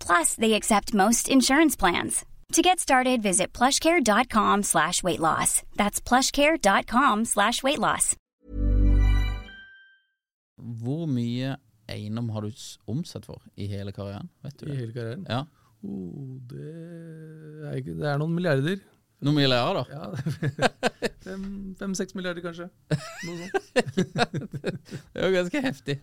Plus, they accept most insurance plans. To get started, visit plushcare.com slash weight loss. That's plushcare.com slash weight loss. Hvor mye eiendom har du omsett for i hele karrieren? Vet du I hele karrieren. Ja. Oh, det, er ikke, det er noen milliarder. Noen milliarder? da? Ja, Fem-seks milliarder, kanskje. Noe sånt. Det er jo ganske heftig.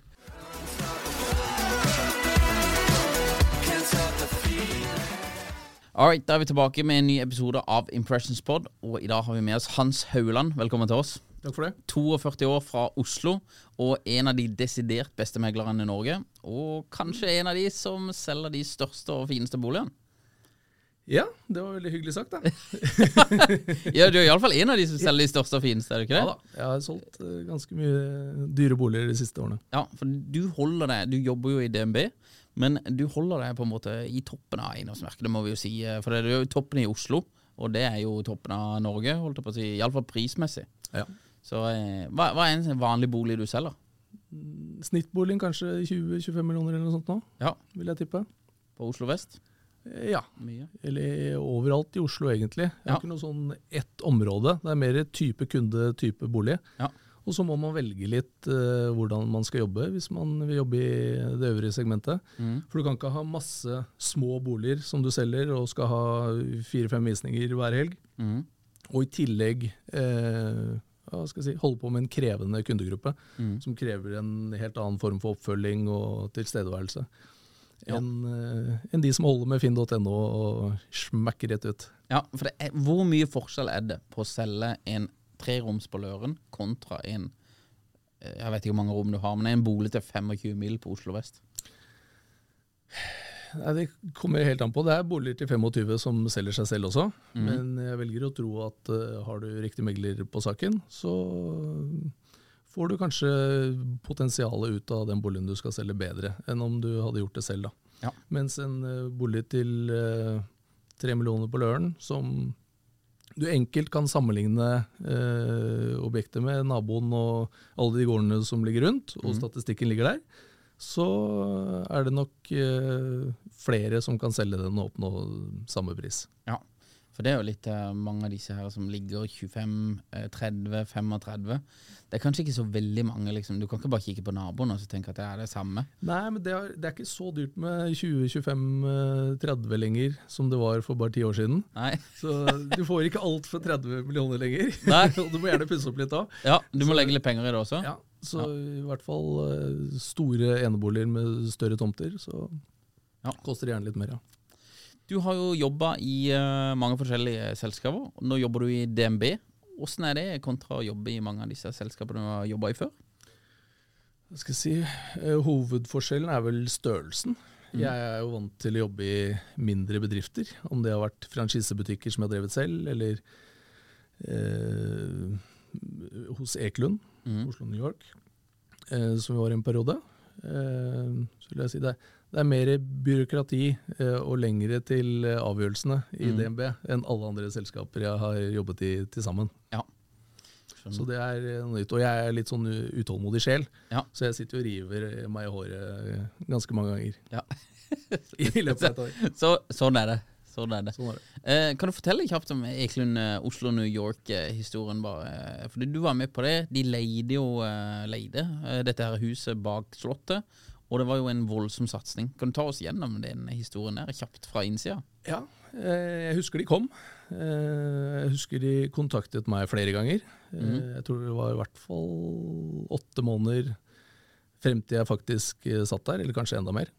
Alright, da er vi tilbake med en ny episode av Impressions Pod. Og i dag har vi med oss Hans Hauland. Velkommen til oss. Takk for det. 42 år fra Oslo, og en av de desidert beste meglerne i Norge. Og kanskje en av de som selger de største og fineste boligene. Ja, det var veldig hyggelig sagt, da. Ja, du er iallfall en av de som selger de største og fineste, er du ikke det? Ja da. Jeg har solgt eh, ganske mye dyre boliger de siste årene. Ja, for du holder deg Du jobber jo i DNB, men du holder deg på en måte i toppen av eiendomsmarkedet, må vi jo si. eh, For det er jo toppen i Oslo, og det er jo toppen av Norge, holdt jeg på å si. Iallfall prismessig. Ja. Så eh, hva, hva er en vanlig bolig du selger? Snittboligen kanskje 20-25 millioner eller noe sånt nå, Ja, vil jeg tippe. på Oslo vest? Eh, Ja. Mye. Eller overalt i Oslo, egentlig. Det er Ja. ikke noe sånn ett område. Det er mer type kunde, type bolig. Ja. Og så må man velge litt uh, hvordan man skal jobbe, hvis man vil jobbe i det øvrige segmentet. Mm. For du kan ikke ha masse små boliger som du selger, og skal ha fire-fem visninger hver helg. Mm. Og i tillegg uh, jeg si, holde på med en krevende kundegruppe, Mm. som krever en helt annen form for oppfølging og tilstedeværelse. Enn eh, enn de som holder med finn.no og smekker rett ut. Ja, for er, hvor mye forskjell er det på å selge en treroms på Løren kontra en eh, Jeg vet ikke hvor mange rom du har, men en bolig til 25 mil på Oslo vest? Nei, Det kommer helt an på. Det er boliger til 25 som selger seg selv også. Mm. Men jeg velger å tro at uh, har du riktig megler på saken, så får du kanskje potensialet ut av den boligen du skal selge bedre enn om du hadde gjort det selv. da. Ja. Mens en eh, bolig til tre tre millioner på Løren, som du enkelt kan sammenligne eh, objektet med naboen og alle de gårdene som ligger rundt, og statistikken ligger der, så er det nok eh, flere som kan selge den og oppnå samme pris. Ja, for det er jo litt eh, mange av disse her som ligger 25, eh, 30, 35. Det er kanskje ikke så veldig mange, liksom. Du kan ikke bare kikke på naboen og så tenke at det er det samme. Nei, men det er, det er ikke så dyrt med 20-25-30 lenger som det var for bare ti år siden. Nei. Så du får ikke alt for 30 millioner lenger. Nei. Du må gjerne pusse opp litt da. Ja, du må legge litt penger i det også. Ja, så i hvert fall eh, store eneboliger med større tomter, så Ja. koster det gjerne litt mer, ja. Du har jo jobba i eh, mange forskjellige selskaper. Nå jobber du i DNB. Hvordan er det kontra å jobbe i mange av disse selskapene du har jobba i før? Hva skal jeg si, eh, hovedforskjellen er vel størrelsen. Jeg er jo vant til å jobbe i mindre bedrifter, om det har vært franchisebutikker som jeg har drevet selv, eller eh, hos Ekelund, Oslo New York, eh, som vi var i en periode. Eh, så vil jeg si det, det er mer byråkrati eh, og lengre til eh, avgjørelsene i DNB enn alle andre selskaper jeg har jobbet i til sammen. Ja. Så det er eh, noe nytt. Og jeg er litt sånn utålmodig sjel, Ja. så jeg sitter og river meg i håret ganske mange ganger Ja. i løpet av et år. Så, sånn er det. Sånn er det. Sånn er det. Eh, kan du fortelle kjapt om Eklund Oslo-New York-historien? bare? Fordi du var med på det. De leide jo leide dette her huset bak Slottet. Og det var jo en voldsom satsing. Kan du ta oss gjennom den historien der kjapt fra innsida? Ja, eh, jeg husker de kom. Eh, Jeg husker de kontaktet meg flere ganger. Mm. Jeg tror det var i hvert fall åtte måneder frem til jeg faktisk satt der, eller kanskje enda mer.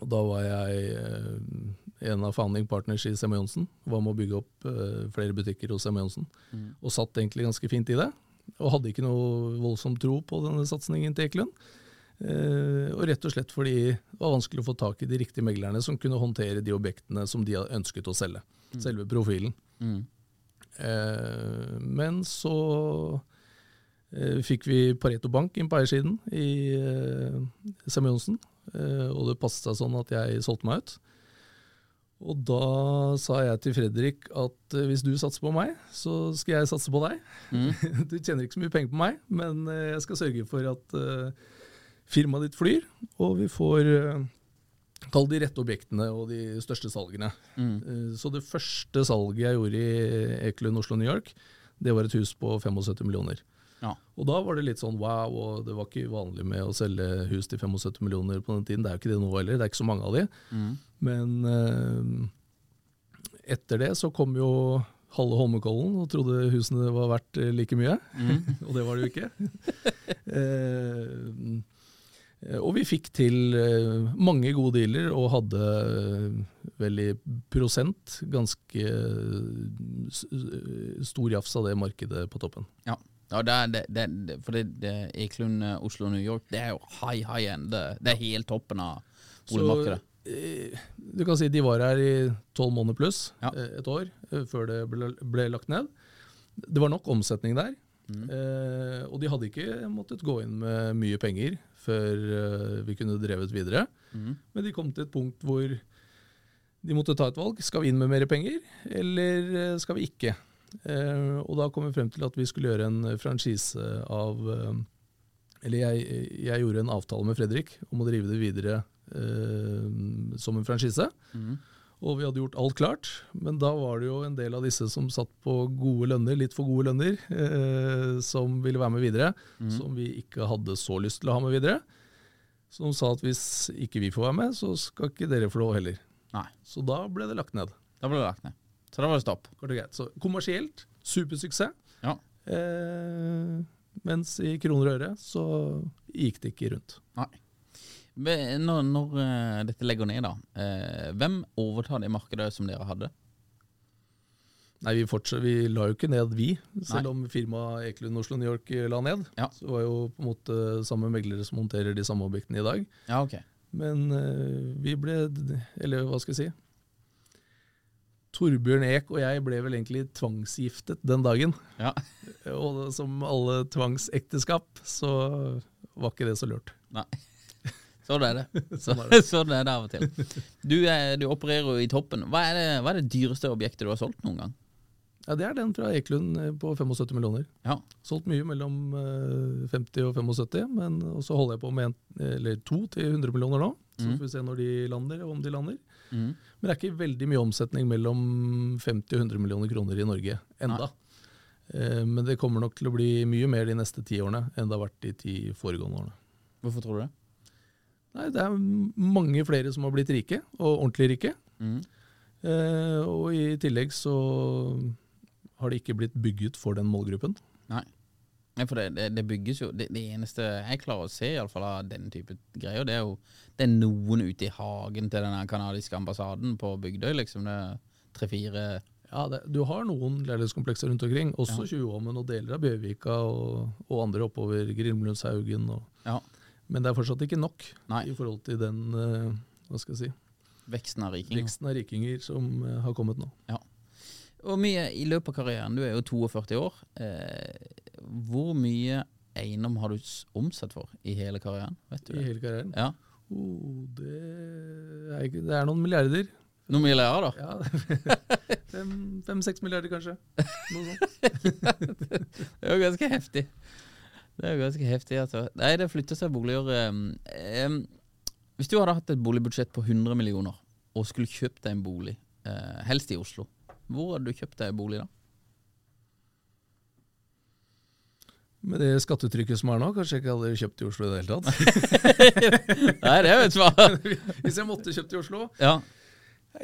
Og da var jeg en av founding partners i Semme Johnsen. Var med å bygge opp flere butikker hos Semme Johnsen. Og satt egentlig ganske fint i det. Og hadde ikke noe voldsom tro på denne satsingen til Ekelund. Eh, og rett og slett fordi det var vanskelig å få tak i de riktige meglerne som kunne håndtere de objektene som de ønsket å selge. Selve profilen. Mm. men så eh, fikk vi Pareto Bank inn på eiersiden i eh, Sem Johnsen, eh, og det passet seg sånn at jeg solgte meg ut. Og da sa jeg til Fredrik at eh, hvis du satser på meg, så skal jeg satse på deg. du tjener ikke så mye penger på meg, men eh, jeg skal sørge for at eh, firmaet ditt flyr, og vi får eh, Kall de rette objektene og de største salgene. Mm. Så det første salget jeg gjorde i Ekelund Oslo New York, det var et hus på 75 millioner. Ja. Og da var det litt sånn wow, og det var ikke vanlig med å selge hus til 75 millioner på den tiden. Det er jo ikke det nå heller, det er ikke så mange av de. Men eh, etter det så kom jo halve Holmenkollen og trodde husene var verdt eh, like mye. og det var det jo ikke. eh, og vi fikk til eh, mange gode dealer og hadde veldig vel i prosent ganske eh, eh, stor jafs av det markedet på toppen. Ja. ja det det, det, for det, Eklund Oslo Oslo New York, det er jo high high end. Det, er helt toppen av boligmarkedet. eh, du kan si de var her i tolv måneder pluss, Ja. eh, et år, eh, før det ble, ble lagt ned. Det var nok omsetning der. Mm. Eh, og de hadde ikke måttet gå inn med mye penger før eh, vi kunne drevet videre. Mm. Men de kom til et punkt hvor de måtte ta et valg. Skal vi inn med mer penger, eller eh, skal vi ikke? Eh, og da kom vi frem til at vi skulle gjøre en franchise av Eller jeg, jeg gjorde en avtale med Fredrik om å drive det videre eh, som en franchise. Og vi hadde gjort alt klart, men da var det jo en del av disse som satt på gode lønner, litt for gode lønner, eh, som ville være med videre, som vi ikke hadde så lyst til å ha med videre. Som sa at hvis ikke vi får være med, så skal ikke dere få lov heller. Nei, Så da ble det lagt ned. da ble det lagt ned. Så da var det stopp. Kort og greit. Så kommersielt, supersuksess. Ja. Eh, mens i kroner og øre så gikk det ikke rundt. Nei. Når, når eh, dette legger ned, da, eh, hvem overtar det markedet som dere hadde? Nei, vi, vi la jo ikke ned, vi. Selv Nei. om firmaet Ekelund Oslo New York eh, la ned. Ja. Så var jo på en måte samme meglere som håndterer de samme objektene i dag. Ja, ok. Men vi ble Eller hva skal jeg si? Torbjørn Eek og jeg ble vel egentlig tvangsgiftet den dagen. Ja. Og som alle tvangsekteskap, så var ikke det så lurt. Nei. Sånn er det. Sånn er det. sånn er det av og til. Du, er, du opererer jo i toppen. Hva er, det, hva er det dyreste objektet du har solgt noen gang? Ja, Det er den fra Ekelund eh, på 75 millioner. Ja. Solgt mye mellom eh, 50 og 75, men så holder jeg på med en, eller to til 100 millioner nå. Så får vi se når de lander, og om de lander. Mm. Men det er ikke veldig mye omsetning mellom 50 og 100 millioner kroner i Norge enda. Eh, men det kommer nok til å bli mye mer de neste ti årene enn det har vært de ti foregående årene. Hvorfor tror du det? Nei, Det er mange flere som har blitt rike, og ordentlig rike. Mm. Eh, og i tillegg så har det ikke blitt bygget for den målgruppen. Nei. Nei, for det, det, det bygges jo det, det eneste jeg klarer å se i alle fall av den type greier, det er jo det er noen ute i hagen til den kanadiske ambassaden på Bygdøy, liksom. Det tre-fire Ja, det, Du har noen leilighetskomplekser rundt omkring, også Tjuvholmen og deler av Bjørvika og, og andre oppover Grimlundshaugen. Og, Ja. Men det er fortsatt ikke nok Nei. i forhold til den eh, hva skal jeg si, Veksten av rikinger. veksten av rikinger som eh, har kommet nå. Ja. Og mye i løpet av karrieren, du er jo 42 år, eh, hvor mye eiendom har du omsett omsatt for i hele karrieren? Vet du I hele karrieren. Ja. Oh, det, er, det er noen milliarder. Noen milliarder, da? Ja, Fem-seks milliarder, kanskje. Noe sånt. Det er jo ganske heftig. Det er jo ganske heftig, altså. Nei, det flytter seg boliger um, um, Hvis du hadde hatt et boligbudsjett på 100 millioner og skulle kjøpt deg en bolig, uh, helst i Oslo, hvor hadde du kjøpt deg en bolig da? Med det skattetrykket som er nå, kanskje jeg ikke hadde kjøpt i Oslo i det hele tatt. Nei, det er jo et svar. Hvis jeg måtte kjøpt i Oslo ja.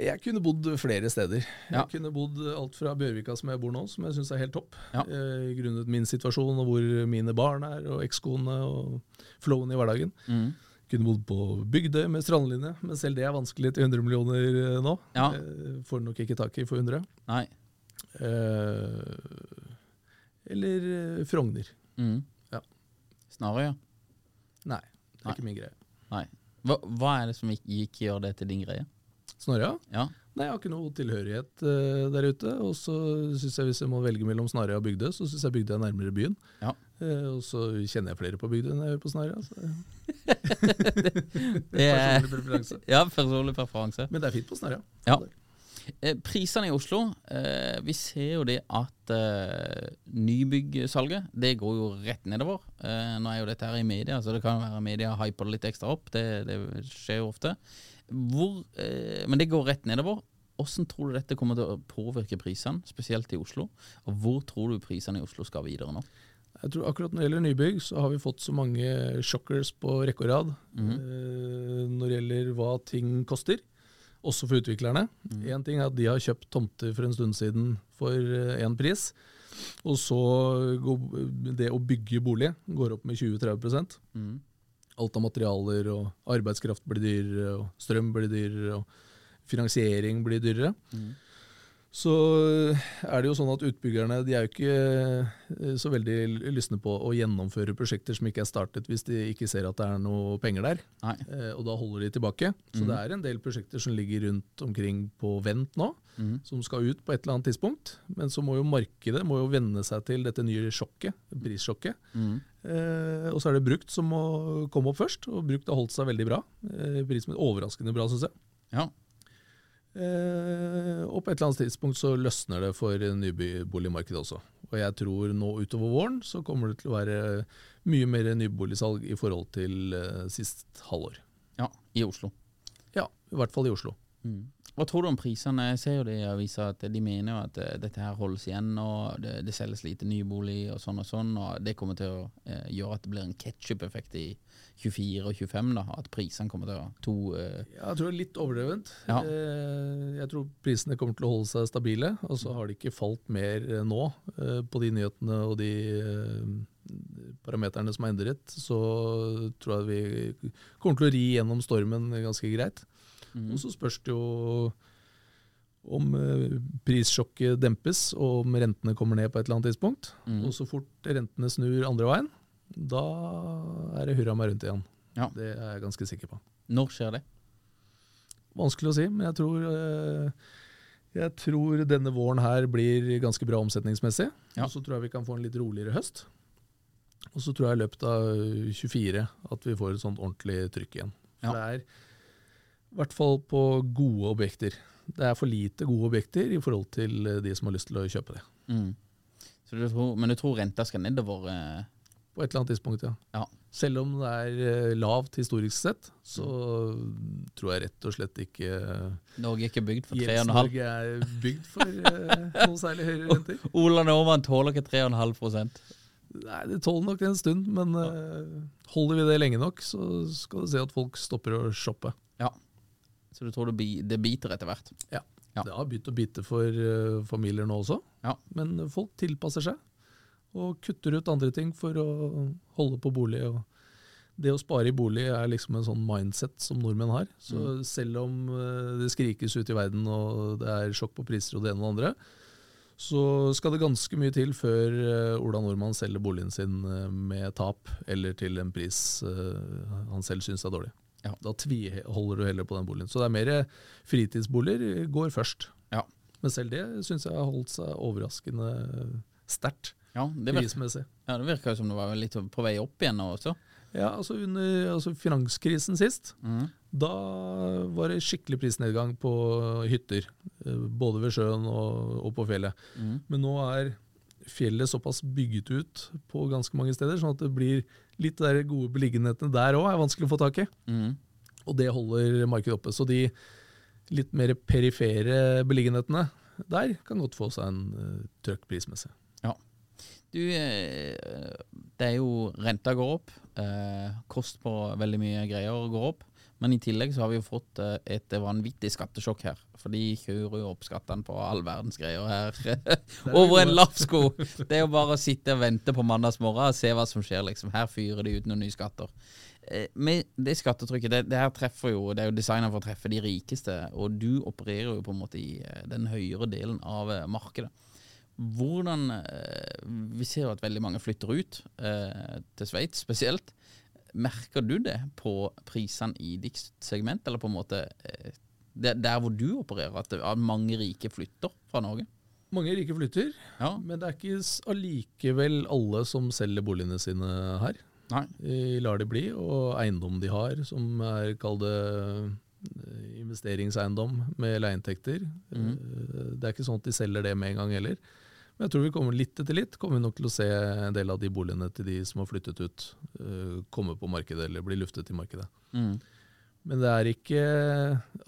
Jeg kunne bodd flere steder. Jeg Ja. kunne bodd alt fra Bjørvika, som jeg bor nå, som jeg syns er helt topp. Ja. Eh, grunnet min situasjon og hvor mine barn er, og ekskone og flowen i hverdagen. Mm. Kunne bodd på Bygdøy med strandlinje, men selv det er vanskelig til 100 millioner eh, nå. Ja. Eh, får nok ikke tak i for 100. Nei. Eh, eller eh, Frogner. Mm. Ja. Snarere, ja. Nei, det er Nei. ikke min greie. Nei. Hva, hva er det som ikke gjør det til din greie? Snarøya? Ja. Nei, jeg har ikke noe tilhørighet uh, der ute. Og så syns jeg hvis jeg må velge mellom Snarøya og Bygdøy, så syns jeg Bygdøy er nærmere byen. Ja. Uh, og så kjenner jeg flere på Bygdøy enn jeg gjør på Snarøya. Så Det er, personlig preferanse. ja, personlig preferanse. Men det er fint på Snarøya. Ja. Eh, prisene i Oslo, eh, vi ser jo det at eh, nybyggsalget, det går jo rett nedover. Eh, nå er jo dette her i media, så det kan være media hyper det litt ekstra opp. Det, det skjer jo ofte. Hvor, eh, men det går rett nedover. Hvordan tror du dette kommer til å påvirke prisene, spesielt i Oslo? Og hvor tror du prisene i Oslo skal videre nå? Jeg tror akkurat Når det gjelder nybygg, så har vi fått så mange shockers på rekke og rad. Mhm. eh, når det gjelder hva ting koster, også for utviklerne. Én ting er at de har kjøpt tomter for en stund siden for én pris. Og så går det å bygge bolig går opp med 20-30 Mm. Alt av materialer og arbeidskraft blir dyrere, og strøm blir dyrere, og finansiering blir dyrere. Mm. Så er det jo sånn at utbyggerne de er jo ikke eh, så veldig lystne på å gjennomføre prosjekter som ikke er startet, hvis de ikke ser at det er noe penger der. Nei. Eh, og da holder de tilbake. Så mm. det er en del prosjekter som ligger rundt omkring på vent nå, mm. som skal ut på et eller annet tidspunkt. Men så må jo markedet må jo venne seg til dette nye sjokket, prissjokket. Mm. Eh, og så er det brukt som må komme opp først, og brukt har holdt seg veldig bra. Eh, er overraskende bra, syns jeg. Ja. Eh, og på et eller annet tidspunkt så løsner det for nyboligmarkedet også. Og jeg tror nå utover våren så kommer det til å være mye mer nyboligsalg i forhold til eh, sist halvår. ja, i Oslo. Ja, i hvert fall i Oslo. Mm. Hva tror du om prisene? Jeg ser jo det i avisa at de mener jo at eh, dette her holdes igjen, og det, det selges lite nybolig og sånn og sånn, og det kommer til å eh, gjøre at det blir en ketsjup-effekt i 24 og 25, da, at prisene kommer til å to Ja, jeg tror det er litt overdrevent. Ja. Jeg tror prisene kommer til å holde seg stabile, og så har de ikke falt mer nå på de nyhetene og de parameterne som er endret. Så tror jeg vi kommer til å ri gjennom stormen ganske greit. Mm. Og så spørs det jo om eh, prissjokket dempes og om rentene kommer ned på et eller annet tidspunkt. Mm. Og så fort rentene snur andre veien, da er det hurra meg rundt igjen. Ja. Det er jeg ganske sikker på. Når skjer det? Vanskelig å si, men jeg tror, eh, jeg tror denne våren her blir ganske bra omsetningsmessig. Ja. Og så tror jeg vi kan få en litt roligere høst. Og så tror jeg i løpet av 24 at vi får et sånt ordentlig trykk igjen. For Ja. det er i hvert fall på gode objekter. Det er for lite gode objekter i forhold til eh, de som har lyst til å kjøpe det. Mm. Så du tror, men du tror renta skal nedover? Eh, På et eller annet tidspunkt, ja. ja. Selv om det er eh, lavt historisk sett, så tror jeg rett og slett ikke Norge er ikke bygd for 3,5? Gjelds-Norge er bygd for eh, noe særlig høyere renter. Ola Nordmann tåler ikke 3,5% Nei, det tåler nok en stund, men eh, holder vi det lenge nok, så skal du se at folk stopper å shoppe. Ja. Så du tror det, det biter etter hvert? Ja. Det har begynt å bite for uh, familier nå også, Ja. men folk tilpasser seg og kutter ut andre ting for å holde på bolig. Det å spare i bolig er liksom en sånn mindset som nordmenn har. Så selv om uh, det skrikes ut i verden og det er sjokk på priser og det ene og det andre, så skal det ganske mye til før uh, Ola Nordmann selger boligen sin uh, med tap, eller til en pris uh, han selv syns er dårlig. Ja. Da tviholder du heller på den boligen. Så det er mer fritidsboliger går først. Ja. Men selv det syns jeg har holdt seg overraskende sterkt Ja, det virker, prismessig. ja, det virker som det var litt på vei opp igjen nå også. Ja, altså Under altså finanskrisen sist, Mm. da var det skikkelig prisnedgang på hytter. eh, Både ved sjøen og, og på fjellet. Mm. Men nå er fjellet såpass bygget ut på ganske mange steder, sånn at det blir litt der gode beliggenhetene der òg er vanskelig å få tak i. Mm. Og det holder markedet oppe. Så de litt mer perifere beliggenhetene der kan godt få seg en uh, trøkk prismessig. Du, eh, det er jo renta går opp. Eh, kost på veldig mye greier går opp. Men i tillegg så har vi jo fått eh, et vanvittig skattesjokk her. For de kjører jo opp skattene på all verdens greier her. Over en lapp sko! Det er jo bare å sitte og vente på mandagsmorgen og se hva som skjer, liksom. Her fyrer de ut noen nye skatter. Eh, med det skattetrykket, det, det her treffer jo Det er jo designa for å treffe de rikeste, og du opererer jo på en måte i eh, den høyere delen av markedet. Hvordan Vi ser jo at veldig mange flytter ut, til Sveits spesielt. Merker du det på prisene i ditt segment, eller på en måte eh, der hvor du opererer, at, mange rike flytter fra Norge? Mange rike flytter, Ja. men det er ikke allikevel alle som selger boligene sine her. Nei. De lar det bli, og eiendom de har, som er kall det investeringseiendom med leieinntekter. Mhm. Eh, Det er ikke sånn at de selger det med en gang heller. Men jeg tror vi kommer litt etter litt, kommer vi nok til å se en del av de boligene til de som har flyttet ut, eh, komme på markedet eller bli luftet i markedet. Mm. Men det er ikke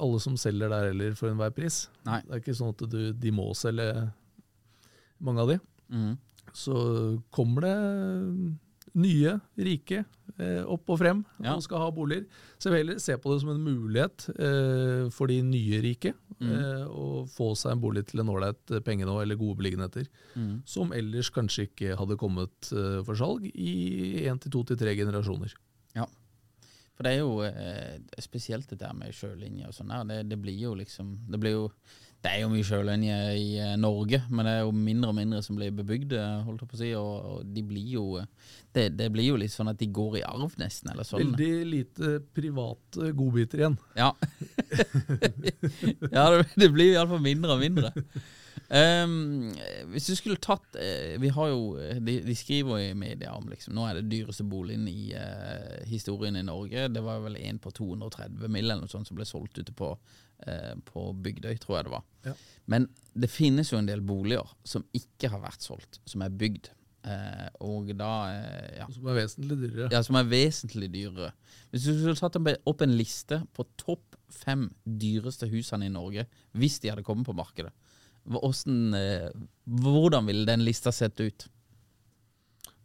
alle som selger der heller for enhver pris. Nei. Det er ikke sånn at du, de må selge mange av de. Mm. Så kommer det nye, rike, eh, opp og frem Ja. og skal ha boliger. Så jeg vil heller se på det som en mulighet eh, for de nye rike Mm. eh, å få seg en bolig til en ålreit penge nå, eller gode beliggenheter, Mm. som ellers kanskje ikke hadde kommet eh, for salg i én til to til tre generasjoner. Ja, For det er jo eh, spesielt det der med sjølinje og sånn her. Det, det blir jo liksom Det blir jo det er jo mye sjølinje i eh, Norge, men det er jo mindre og mindre som blir bebygd, eh, holdt jeg på å si. Og, de blir jo eh, det, det blir jo litt sånn at de går i arv, nesten, eller sånn. Veldig lite private godbiter igjen. Ja. ja, det, det blir iallfall mindre og mindre. Um, hvis du skulle tatt Vi har jo de, de skriver jo i media om liksom Nå er det dyreste boligen i uh, historien i Norge. Det var vel en på 230 mill. eller noe sånt som ble solgt ute på, på Bygdøy, tror jeg det var. Ja. Men det finnes jo en del boliger som ikke har vært solgt, som er bygd. Eh, og da eh, ja. Som er vesentlig dyrere. Ja, som er vesentlig dyrere. Hvis du skulle tatt opp en liste på topp fem dyreste husene i Norge, hvis de hadde kommet på markedet, hvordan, eh, hvordan ville den lista sett ut?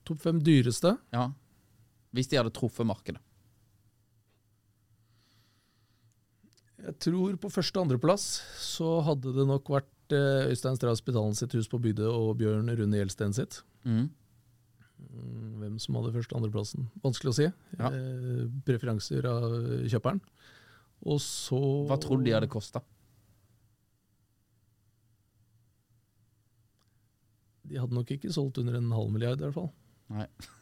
Topp fem dyreste. Ja, Hvis de hadde truffet markedet. Jeg tror på første og andreplass så hadde det nok vært eh, Øystein Strauss Spitalen sitt hus på Bygdøy og Bjørn Rune Gjelsten sitt. Mm. Mm, Hvem som hadde første- og andreplassen. Vanskelig å si. Ja. Eh, preferanser av kjøperen. Og så Hva tror du de hadde kosta? De hadde nok ikke solgt under en halv milliard, i hvert fall. Nei.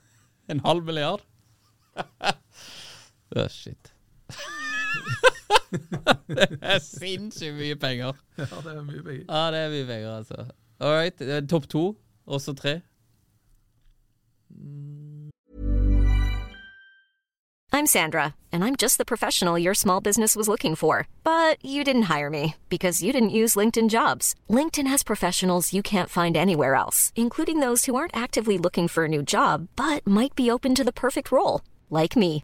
En halv milliard? oh, shit. Det er sinnssykt mye penger. Ja, det er mye penger. Ja, det er mye penger, altså. All right. er Topp to, også tre. I'm Sandra, and I'm just the professional your small business was looking for. But you didn't hire me because you didn't use LinkedIn jobs. LinkedIn has professionals you can't find anywhere else, including those who aren't actively looking for a new job but might be open to the perfect role, like me.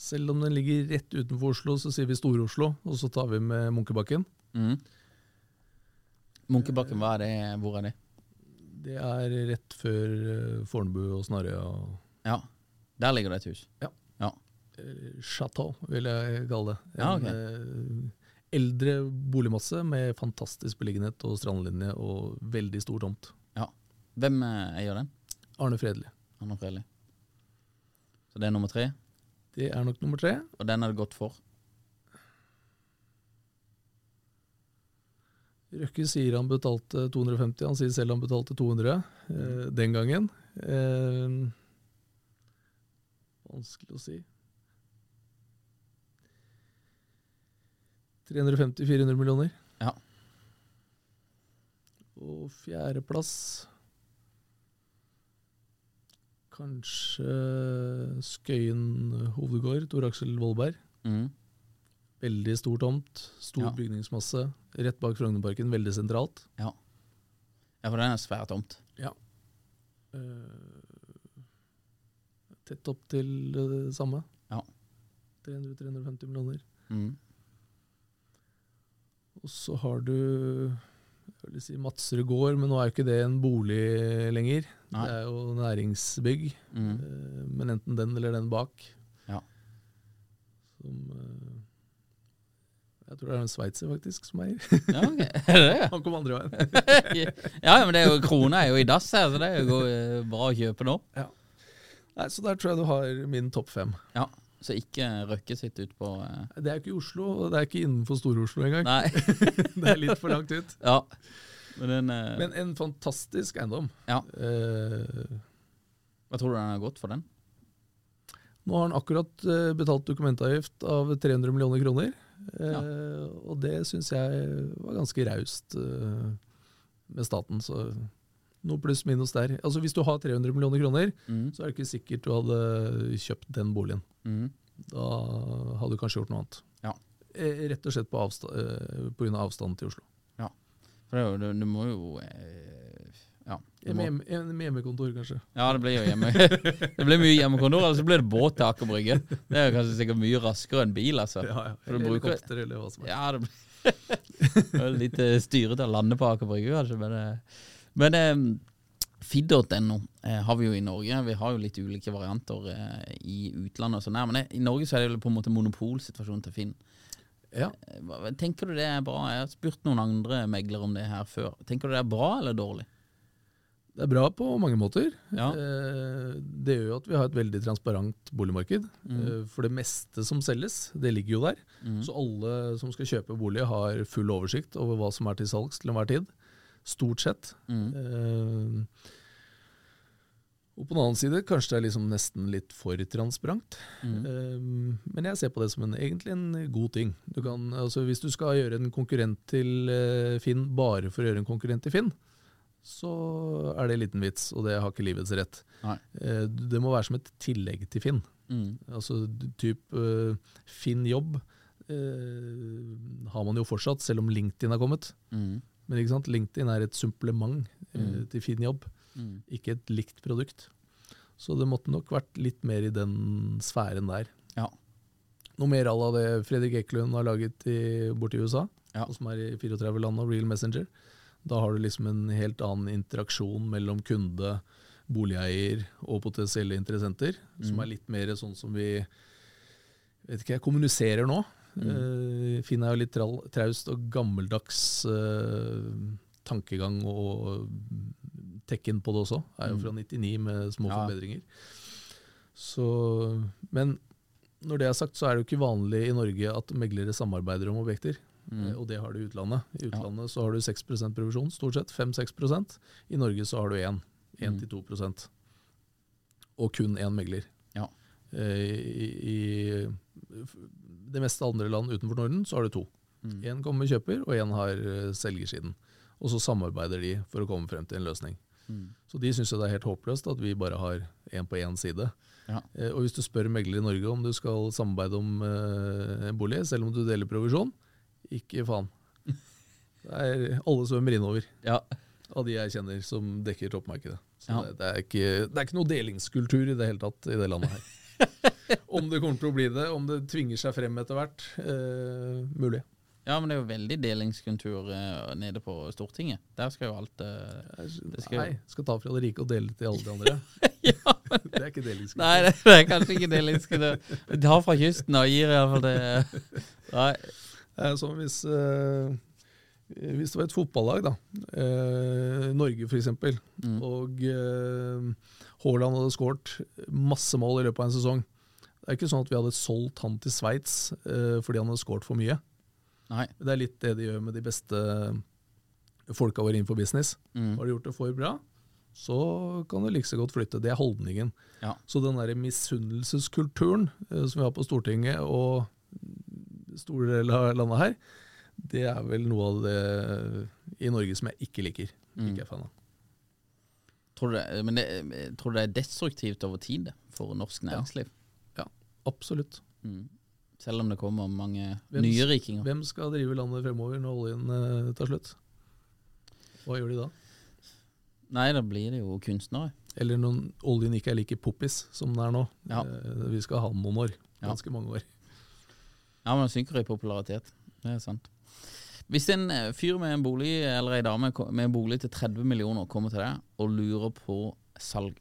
Selv om den ligger rett utenfor Oslo, så sier vi Stor-Oslo, og så tar vi med Munkebakken. Mm. Munkebakken, hva er det? Hvor er det? Det er rett før eh, Fornebu og Snarøya. Ja. Der ligger det et hus. Ja. Ja. Eh, Chateau, vil jeg kalle det. En Ja, ok. eh, eldre boligmasse med fantastisk beliggenhet og strandlinje og veldig stor tomt. ja. Hvem eier den? Arne Fredelig. Arne Fredelig. Så det er nummer tre, Det er nok nummer tre. og den er det godt for. Røkke sier han betalte 250, han sier selv han betalte 200 eh, den gangen. Eh, vanskelig å si. 350-400 millioner. Ja. Og fjerdeplass Kanskje Skøyen hovedgård, Tor Aksel Vollberg. Mm. Veldig stor tomt, stor Ja. bygningsmasse. Rett bak Frognerparken, veldig sentralt. Ja. ja, for den er svært tomt. Ja. Uh, tett opp til det samme. Ja. 300-350 millioner. Mm. Og så har du jeg vil si Madserud gård, men nå er jo ikke det en bolig lenger. Nei. Det er jo næringsbygg. Mhm. eh, Men enten den eller den bak. Ja. Som eh, Jeg tror det er en sveitser faktisk som eier. Ja, okay. Er det? Han kom andre veien. ja, men det er jo, krona er jo i dass her, så det er jo eh, bra å kjøpe nå. Nei, Så der tror jeg du har min topp fem. Ja, Så ikke Røkke sitt ut på eh, Det er jo ikke i Oslo, og det er ikke innenfor Stor-Oslo engang. Nei. det er litt for langt ut. ja. Men den eh, Men en fantastisk eiendom. Ja. Eh, Hva tror du den har gått for den? nå har han akkurat eh, betalt dokumentavgift av 300 millioner kroner. Eh, Ja. Og det syns jeg var ganske raust eh, med staten. Så noe pluss minus der. Altså Hvis du har 300 millioner kroner, mm. så er det ikke sikkert du hadde kjøpt den boligen. Mm. Da hadde du kanskje gjort noe annet. Ja. Eh, Rett og slett på, avsta eh, på grunn av avstanden til Oslo. Ja, For det du, må jo eh, Ja. Må, hjemmekontor, kanskje. ja, det blir jo hjemme. det blir mye hjemmekontor, eller så blir det båt til Aker Brygge. Det er jo kanskje sikkert mye raskere enn bil, altså. Ja, ja. For du Eller bruker- helikopter, eller hva som er. Ja, det blir litt styre til å lande på Aker Brygge, kanskje. Men, men eh, Fid.no eh, har vi jo i Norge. Vi har jo litt ulike varianter eh, i utlandet og sånn. der, Men eh, i Norge så er det jo på en måte monopolsituasjonen til Finn. Ja. Eh, Tenker du det er bra? Jeg har spurt noen andre meglere om det her før. Tenker du det er bra eller dårlig? Det er bra på mange måter. Ja. Eh, Det gjør jo at vi har et veldig transparent boligmarked. Mm. For det meste som selges, det ligger jo der. Mm. Så alle som skal kjøpe bolig har full oversikt over hva som er til salgs til enhver tid. Stort sett. Mm. Uh, Og på den annen side, kanskje det er liksom nesten litt for transparent. Mm. Uh, Men jeg ser på det som en, egentlig en god ting. Du kan, altså hvis du skal gjøre en konkurrent til uh, Finn bare for å gjøre en konkurrent til Finn, så er det en liten vits, og det har ikke livets rett. Eh, Det må være som et tillegg til Finn. Mm. Altså d- typ eh, Finn jobb har man jo fortsatt, selv om LinkedIn har kommet. Mm. Men ikke sant? LinkedIn er et supplement eh, Mm. til fin jobb, Mm. ikke et likt produkt. Så det måtte nok vært litt mer i den sfæren der. Ja. Noe mer à la det Fredrik Ekelund har laget i, borti USA, Ja. som er i 34 land, og Real Messenger. Da har du liksom en helt annen interaksjon mellom kunde, boligeier og potensielle interessenter, som Mm. er litt mer sånn som vi vet ikke, jeg kommuniserer nå. Mm. Finn er jo litt traust og gammeldags eh, tankegang og tekken på det også. Er jo Mm. fra 99 med små Ja. forbedringer. Så, men når det er sagt, så er det jo ikke vanlig i Norge at meglere samarbeider om objekter. Mm. Eh, Og det har du i utlandet. I utlandet så har du 6% provisjon, stort sett. 5-6% I Norge så har du 1. 1-2% Og kun én megler. Ja. I, I det meste andre land utenfor Norden så har du to. Mm. Kommer med kjøper, og én har eh, selgersiden. Og så samarbeider de for å komme frem til en løsning. Mm. Så de syns det er helt håpløst at vi bare har én på én side. Ja. Eh, og hvis du spør megler i Norge om du skal samarbeide om eh, en bolig, selv om du deler provisjon, ikke faen. Det er alle svømmer innover Ja. av de jeg kjenner som dekker toppmarkedet. Så Ja. det, det, er ikke, det er ikke noe delingskultur i det hele tatt i det landet her. om det kommer til å bli det, om det tvinger seg frem etter hvert, eh, mulig. Ja, men det er jo veldig delingskultur eh, nede på Stortinget. Der skal jo alt eh, det skal Nei, skal ta fra det rike og dele til alle de andre. ja, men, Det er ikke delingskultur. Nei, det, det er kanskje ikke delingskultur. har fra kysten og gir iallfall det Nei. Det er sånn hvis, eh, hvis det var et fotballag, da, eh, Norge f.eks., Mm. og eh, Haaland hadde skåret masse mål i løpet av en sesong. Det er ikke sånn at vi hadde solgt han til Sveits uh, fordi han hadde skåret for mye. Nei. Det er litt det de gjør med de beste folka våre innenfor business. Mm. Har de gjort det for bra, så kan det like så godt flytte. Det er holdningen. Ja. Så den der misunnelseskulturen uh, som vi har på Stortinget og store deler av landet her, det er vel noe av det i Norge som jeg ikke liker. Mm. Ikke er fan av. Tror du det, men det, jeg tror det er destruktivt over tid for norsk næringsliv? Ja, absolutt. Mm. Selv om det kommer mange Hvem- nye rikinger. Hvem skal drive landet fremover når oljen uh, tar slutt? Hva gjør de da? Nei, da blir det jo kunstnere. Eller når oljen ikke er like poppis som den er nå. Ja. Eh, Vi skal ha den noen år. Ja. Ganske mange år. Ja, men det synker i popularitet. Det er sant. Hvis en eh, fyr med en bolig, eller ei dame med en bolig til 30 millioner kommer til deg og lurer på salg,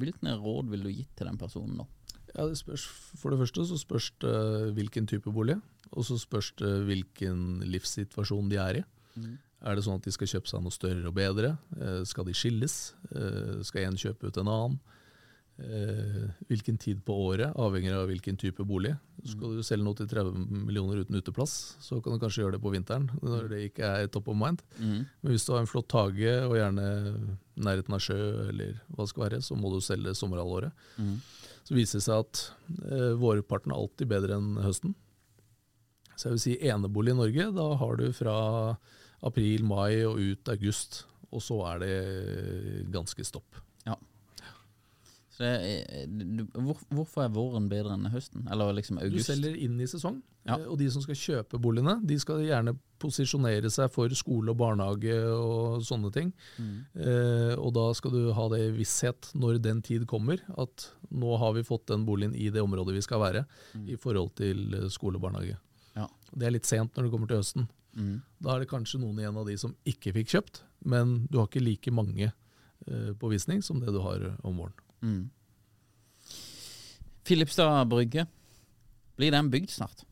hvilke råd vil du gitt til den personen nå? Ja, det spørs, For det første så spørs det hvilken type bolig, og så spørs det hvilken livssituasjon de er i. Mm. Er det sånn at de skal kjøpe seg noe større og bedre? Eh, skal de skilles? Eh, skal en kjøpe ut en annen? Eh, hvilken tid på året, avhengig av hvilken type bolig. Skal du selge noe til 30 millioner uten uteplass, så kan du kanskje gjøre det på vinteren, når det ikke er top of mind. Mm. Men hvis du har en flott hage, og gjerne nærheten av sjø, eller hva det skal være, så må du selge sommerhalvåret. Mm. Så viser det seg at eh, vårparten er alltid bedre enn høsten. Så jeg vil si enebolig i Norge, da har du fra april, mai og ut august, og så er det ganske stopp. Ja. Er, du, hvor, hvorfor er våren bedre enn høsten? Eller liksom Du selger inn i sesong, Ja. eh, og de som skal kjøpe boligene, de skal gjerne posisjonere seg for skole og barnehage og sånne ting. Mm. Eh, og da skal du ha det i visshet når den tid kommer, at nå har vi fått den boligen i det området vi skal være, i forhold til eh, skole og barnehage. Ja. Det er litt sent når det kommer til høsten. Mm. Da er det kanskje noen igjen av de som ikke fikk kjøpt, men du har ikke like mange eh, på visning som det du har eh, om våren. Mm. Filipstad brygge, blir den bygd snart?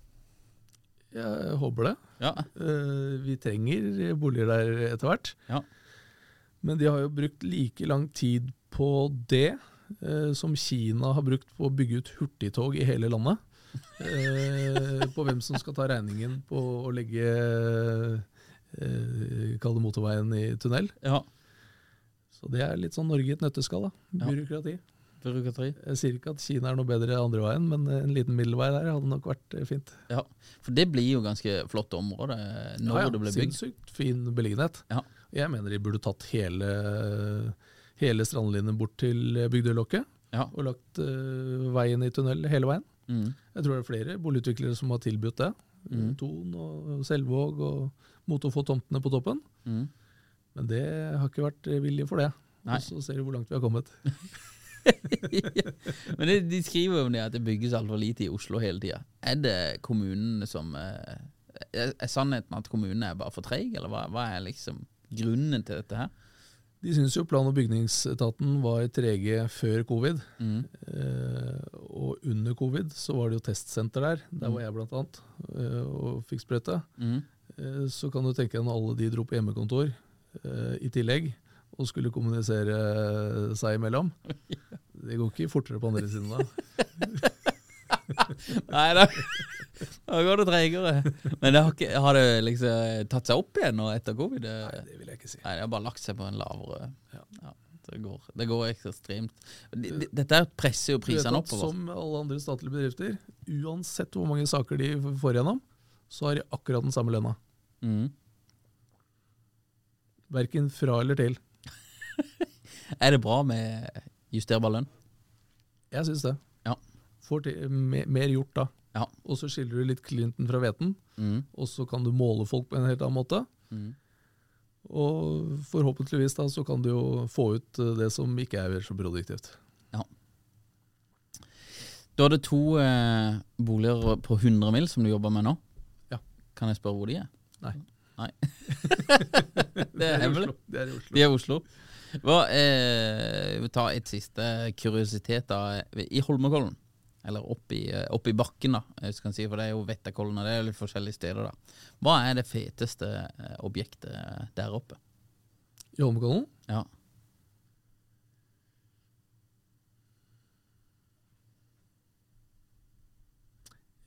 Jeg håper det. Ja. Eh, vi trenger boliger der etter hvert. Ja. Men de har jo brukt like lang tid på det eh, som Kina har brukt på å bygge ut hurtigtog i hele landet. Eh, på hvem som skal ta regningen på å legge Kall det motorveien i tunnel. ja. Så det er litt sånn Norge i et nøtteskall. da. Ja. Byråkrati. Byråkrati. Jeg sier ikke at Kina er noe bedre andre veien, men en liten middelvei der hadde nok vært eh, fint. Ja. For det blir jo ganske flott område når Ja, ja, det blir bygd. Sinnssykt fin beliggenhet. Ja. Jeg mener de burde tatt hele, hele strandlinjen bort til Bygdølokket Ja. og lagt uh, veien i tunnel hele veien. Mm. Jeg tror det er flere boligutviklere som har tilbudt det. Mm. Ton og Selvåg og mot å få tomtene på toppen. Mm. Men det har ikke vært vilje for det. Nei. Og så ser du hvor langt vi har kommet. Men det, de skriver jo om det at det bygges altfor lite i Oslo hele tida. Er det kommunene som eh, Er er sannheten at kommunene er bare for treige, eller hva, hva er liksom grunnen til dette her? De syns jo plan- og bygningsetaten var trege før covid. Mm. Eh, og under covid så var det jo testsenter der. Der var jeg blant annet eh, og fikk sprøyte. Mm. Eh, så kan du tenke deg når alle de dro på hjemmekontor i tillegg og skulle kommunisere seg imellom. Det går ikke fortere på andre siden da. Nei da, da går det treigere. Men det har, ikke, har det liksom tatt seg opp igjen nå etter covid? Det, Nei, det vil jeg ikke si. Nei, det har bare lagt seg på en lavere Ja. ja, det, går, det går ekstremt. De- de- Dette presser jo prisene oppover. Som alle andre statlige bedrifter, uansett hvor mange saker de får igjennom, så har de akkurat den samme lønna. Mm. Verken fra eller til. Er det bra med justerbar lønn? Jeg syns det. Ja. Får til, mer, mer gjort da. Ja. Og så skiller du litt Clinton fra hveten, Mm. og så kan du måle folk på en helt annen måte. Mm. Og forhåpentligvis da så kan du jo få ut eh, det som ikke er så produktivt. Du hadde to eh, boliger på 100 mil som du jobber med nå. Ja. Kan jeg spørre hvor de er? Nei. Nei. det er hemmelig. Det er i Oslo. De er i Oslo. Hva, eh, vi tar et siste kuriositet da. I Holmenkollen, eller oppi, oppi bakken, da, hvis du kan si, for det er jo Vettakollen, og det er litt forskjellige steder. da. Hva er det feteste eh, objektet der oppe? I Holmenkollen? Ja.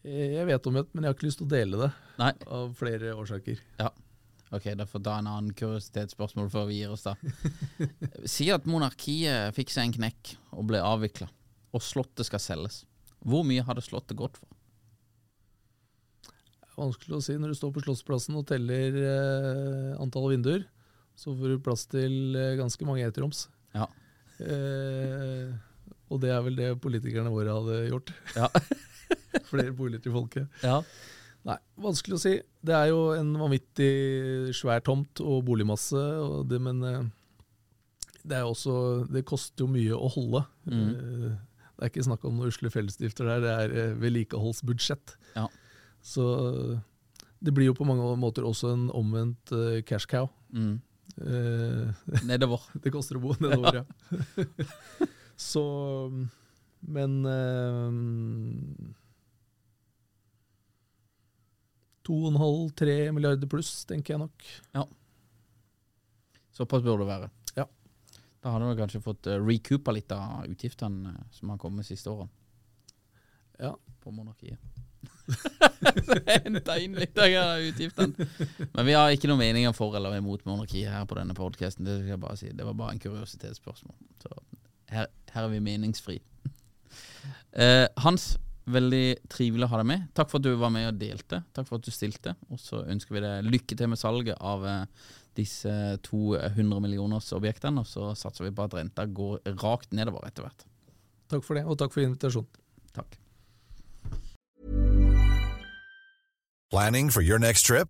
Eh, Jeg vet om et, men jeg har ikke lyst til å dele det. Nei. Av flere årsaker. Ja. Ok, da får ta en annen kuriositetsspørsmål før vi gir oss, da. Si at monarkiet fikk seg en knekk og ble avvikla, og Slottet skal selges. Hvor mye hadde Slottet gått for? Vanskelig å si. Når du står på Slottsplassen og teller eh, antall vinduer, så får du plass til eh, ganske mange eteroms. Ja. Eh, og det er vel det politikerne våre hadde gjort. Ja. Flere boliger til folket. ja. Nei, vanskelig å si. Det er jo en vanvittig svær tomt og boligmasse, og det, men eh, det er også Det koster jo mye å holde. Mm. Eh, Det er ikke snakk om noen usle fellesdrifter der, det er eh, vedlikeholdsbudsjett. Ja. Så det blir jo på mange måter også en omvendt cash cow. Mm. Eh, Nedover. det koster å bo nedover, ja. Så Men eh, To og en halv, tre milliarder pluss, tenker jeg nok. Ja. Såpass burde det være. Ja. Da hadde du kanskje fått uh, recoupa litt av utgiftene eh, som har kommet siste årene Ja. på monarkiet. Henta inn litt av utgiftene. Men vi har ikke noen meninger for eller imot monarkiet her på denne podkasten. Det skal jeg bare si. Det var bare en kuriositetsspørsmål. Så her, her er vi meningsfri. Uh, Hans, veldig trivelig å ha deg med. Takk for at du var med og delte. Takk for at du stilte. Og så ønsker vi deg lykke til med salget av eh, disse 200 millioners objektene. Og så satser vi på at renta går rakt nedover etter hvert. Takk for det, og takk for invitasjonen. Takk. Planning for your next trip?